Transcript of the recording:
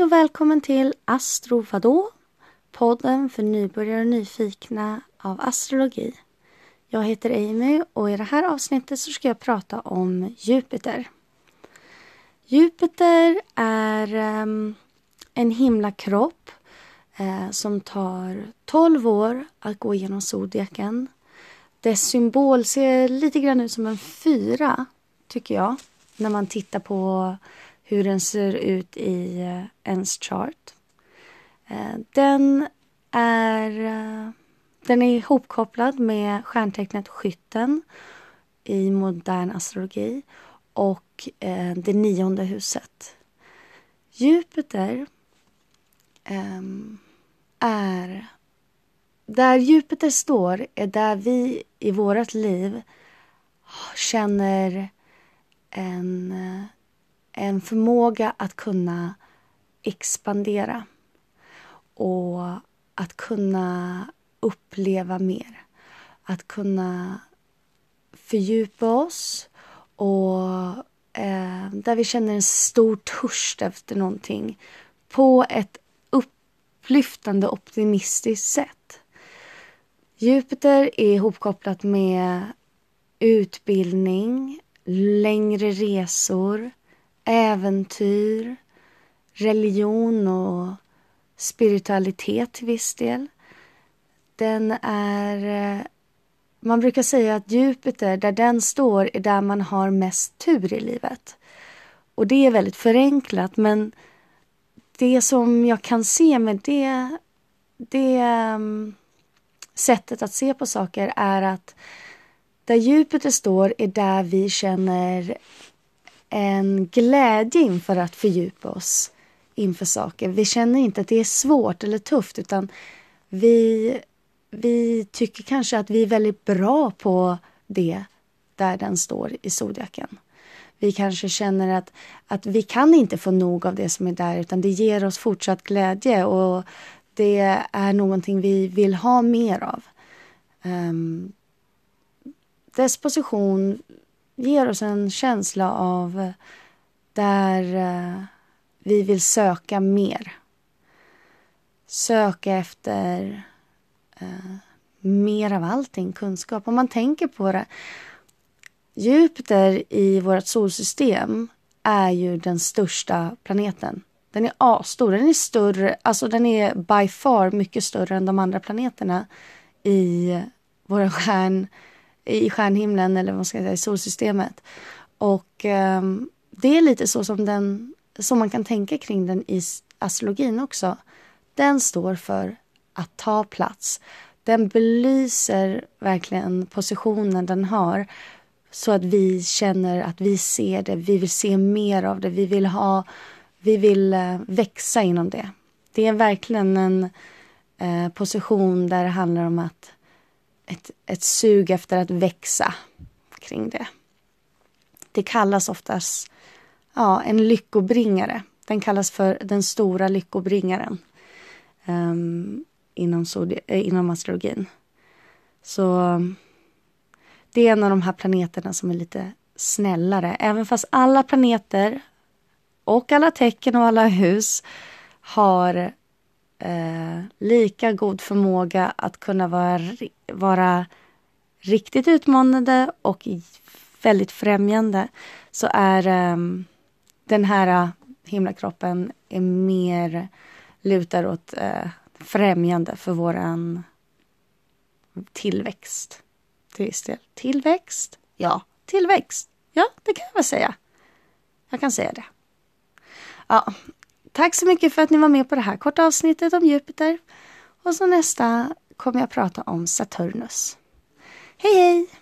Hej och välkommen till Astro vadå? Podden för nybörjare och nyfikna av astrologi. Jag heter Amy och i det här avsnittet så ska jag prata om Jupiter. Jupiter är um, en himlakropp uh, som tar 12 år att gå igenom zodiaken. Dess symbol ser lite grann ut som en fyra, tycker jag, när man tittar på hur den ser ut i eh, ens chart. Eh, den är eh, den är ihopkopplad med stjärntecknet Skytten i modern astrologi och det nionde huset. Jupiter ehm, är... Där Jupiter står är där vi i vårt liv känner en, en förmåga att kunna expandera och att kunna uppleva mer. Att kunna fördjupa oss och eh, där vi känner en stor törst efter någonting på ett upplyftande optimistiskt sätt. Jupiter är ihopkopplat med utbildning, längre resor, äventyr, religion och spiritualitet till viss del. Den är... Eh, man brukar säga att Jupiter, där den står, är där man har mest tur i livet. Och det är väldigt förenklat, men det som jag kan se med det, det ehm, sättet att se på saker är att där Jupiter står är där vi känner en glädje inför att fördjupa oss inför saker. Vi känner inte att det är svårt eller tufft utan vi vi tycker kanske att vi är väldigt bra på det där den står i zodiaken. Vi kanske känner att, att vi kan inte få nog av det som är där utan det ger oss fortsatt glädje och det är någonting vi vill ha mer av. Um, dess position ger oss en känsla av där eh, vi vill söka mer. Söka efter eh, mer av allting, kunskap. Om man tänker på det. Jupiter i vårt solsystem är ju den största planeten. Den är asstor. Den är större, alltså den är by far mycket större än de andra planeterna i våra stjärn, i stjärnhimlen eller vad man ska säga, i solsystemet. Och eh, det är lite så som, den, som man kan tänka kring den i astrologin också. Den står för att ta plats. Den belyser verkligen positionen den har så att vi känner att vi ser det, vi vill se mer av det, vi vill ha, vi vill eh, växa inom det. Det är verkligen en eh, position där det handlar om att ett, ett sug efter att växa kring det. Det kallas oftast ja, en lyckobringare. Den kallas för den stora lyckobringaren. Um, inom, äh, inom astrologin. Så det är en av de här planeterna som är lite snällare. Även fast alla planeter och alla tecken och alla hus har eh, lika god förmåga att kunna vara, vara riktigt utmanande och väldigt främjande så är eh, den här eh, himlakroppen är mer lutar åt eh, främjande för våran tillväxt. Till viss del. Tillväxt? Ja, tillväxt. Ja, det kan jag väl säga. Jag kan säga det. Ja, tack så mycket för att ni var med på det här korta avsnittet om Jupiter. Och så nästa kommer jag prata om Saturnus. Hej hej!